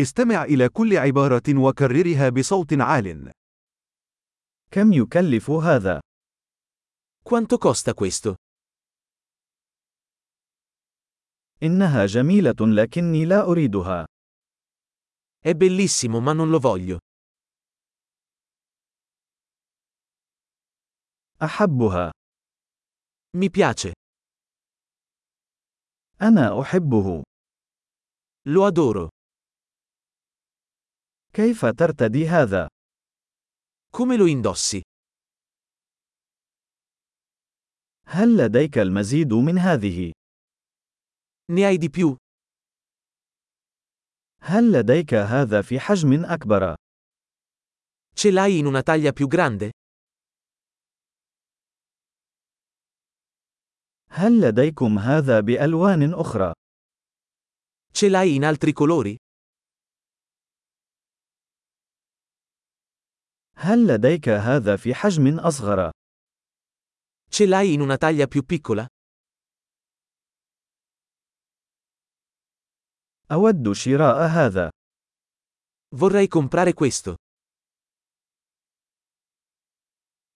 استمع إلى كل عبارة وكررها بصوت عال. كم يكلف هذا؟ Quanto costa questo? إنها جميلة لكني لا أريدها. È bellissimo ma non lo voglio. أحبها. Mi piace. أنا أحبه. Lo adoro. كيف ترتدي هذا؟ Come lo indossi? هل لديك المزيد من هذه؟ Ne hai di più? هل لديك هذا في حجم أكبر؟ Ce l'hai in una taglia più grande? هل لديكم هذا بألوان أخرى؟ Ce l'hai in altri colori? هل لديك هذا في حجم أصغر؟ Ce l'hai in una taglia più piccola? أود شراء هذا. Vorrei comprare questo.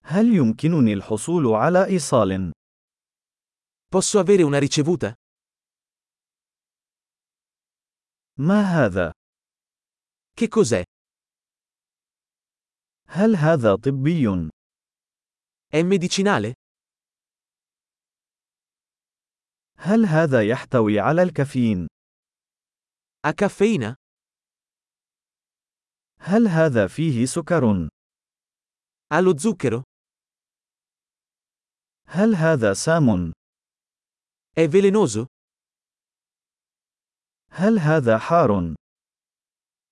هل يمكنني الحصول على إيصال؟ Posso avere una ricevuta? ما هذا؟ Che cos'è? هل هذا طبي؟ È medicinale? هل هذا يحتوي على الكافيين؟ Ha caffeina? هل هذا فيه سكر؟ Ha lo zucchero? هل هذا سام؟ È velenoso? هل هذا حار؟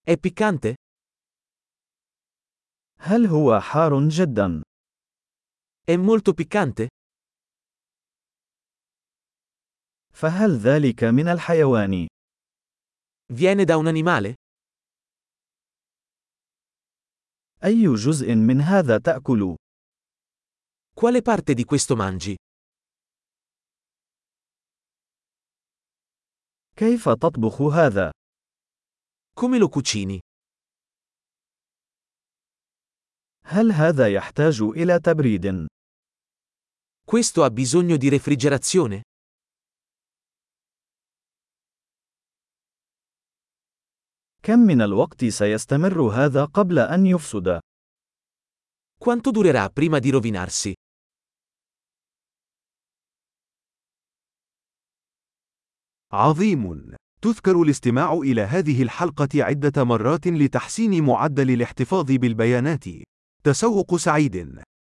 È piccante? هل هو حار جدا؟ È molto piccante? فهل ذلك من الحيوان؟ Viene da un animale? أي جزء من هذا تأكل؟ Quale parte di questo mangi? كيف تطبخ هذا؟ Come lo cucini? هل هذا يحتاج إلى تبريد؟ Questo ha bisogno di refrigerazione? كم من الوقت سيستمر هذا قبل أن يفسد؟ Quanto durerà prima di rovinarsi? عظيم. تذكر الاستماع إلى هذه الحلقة عدة مرات لتحسين معدل الاحتفاظ بالبيانات. تسوق سعيد.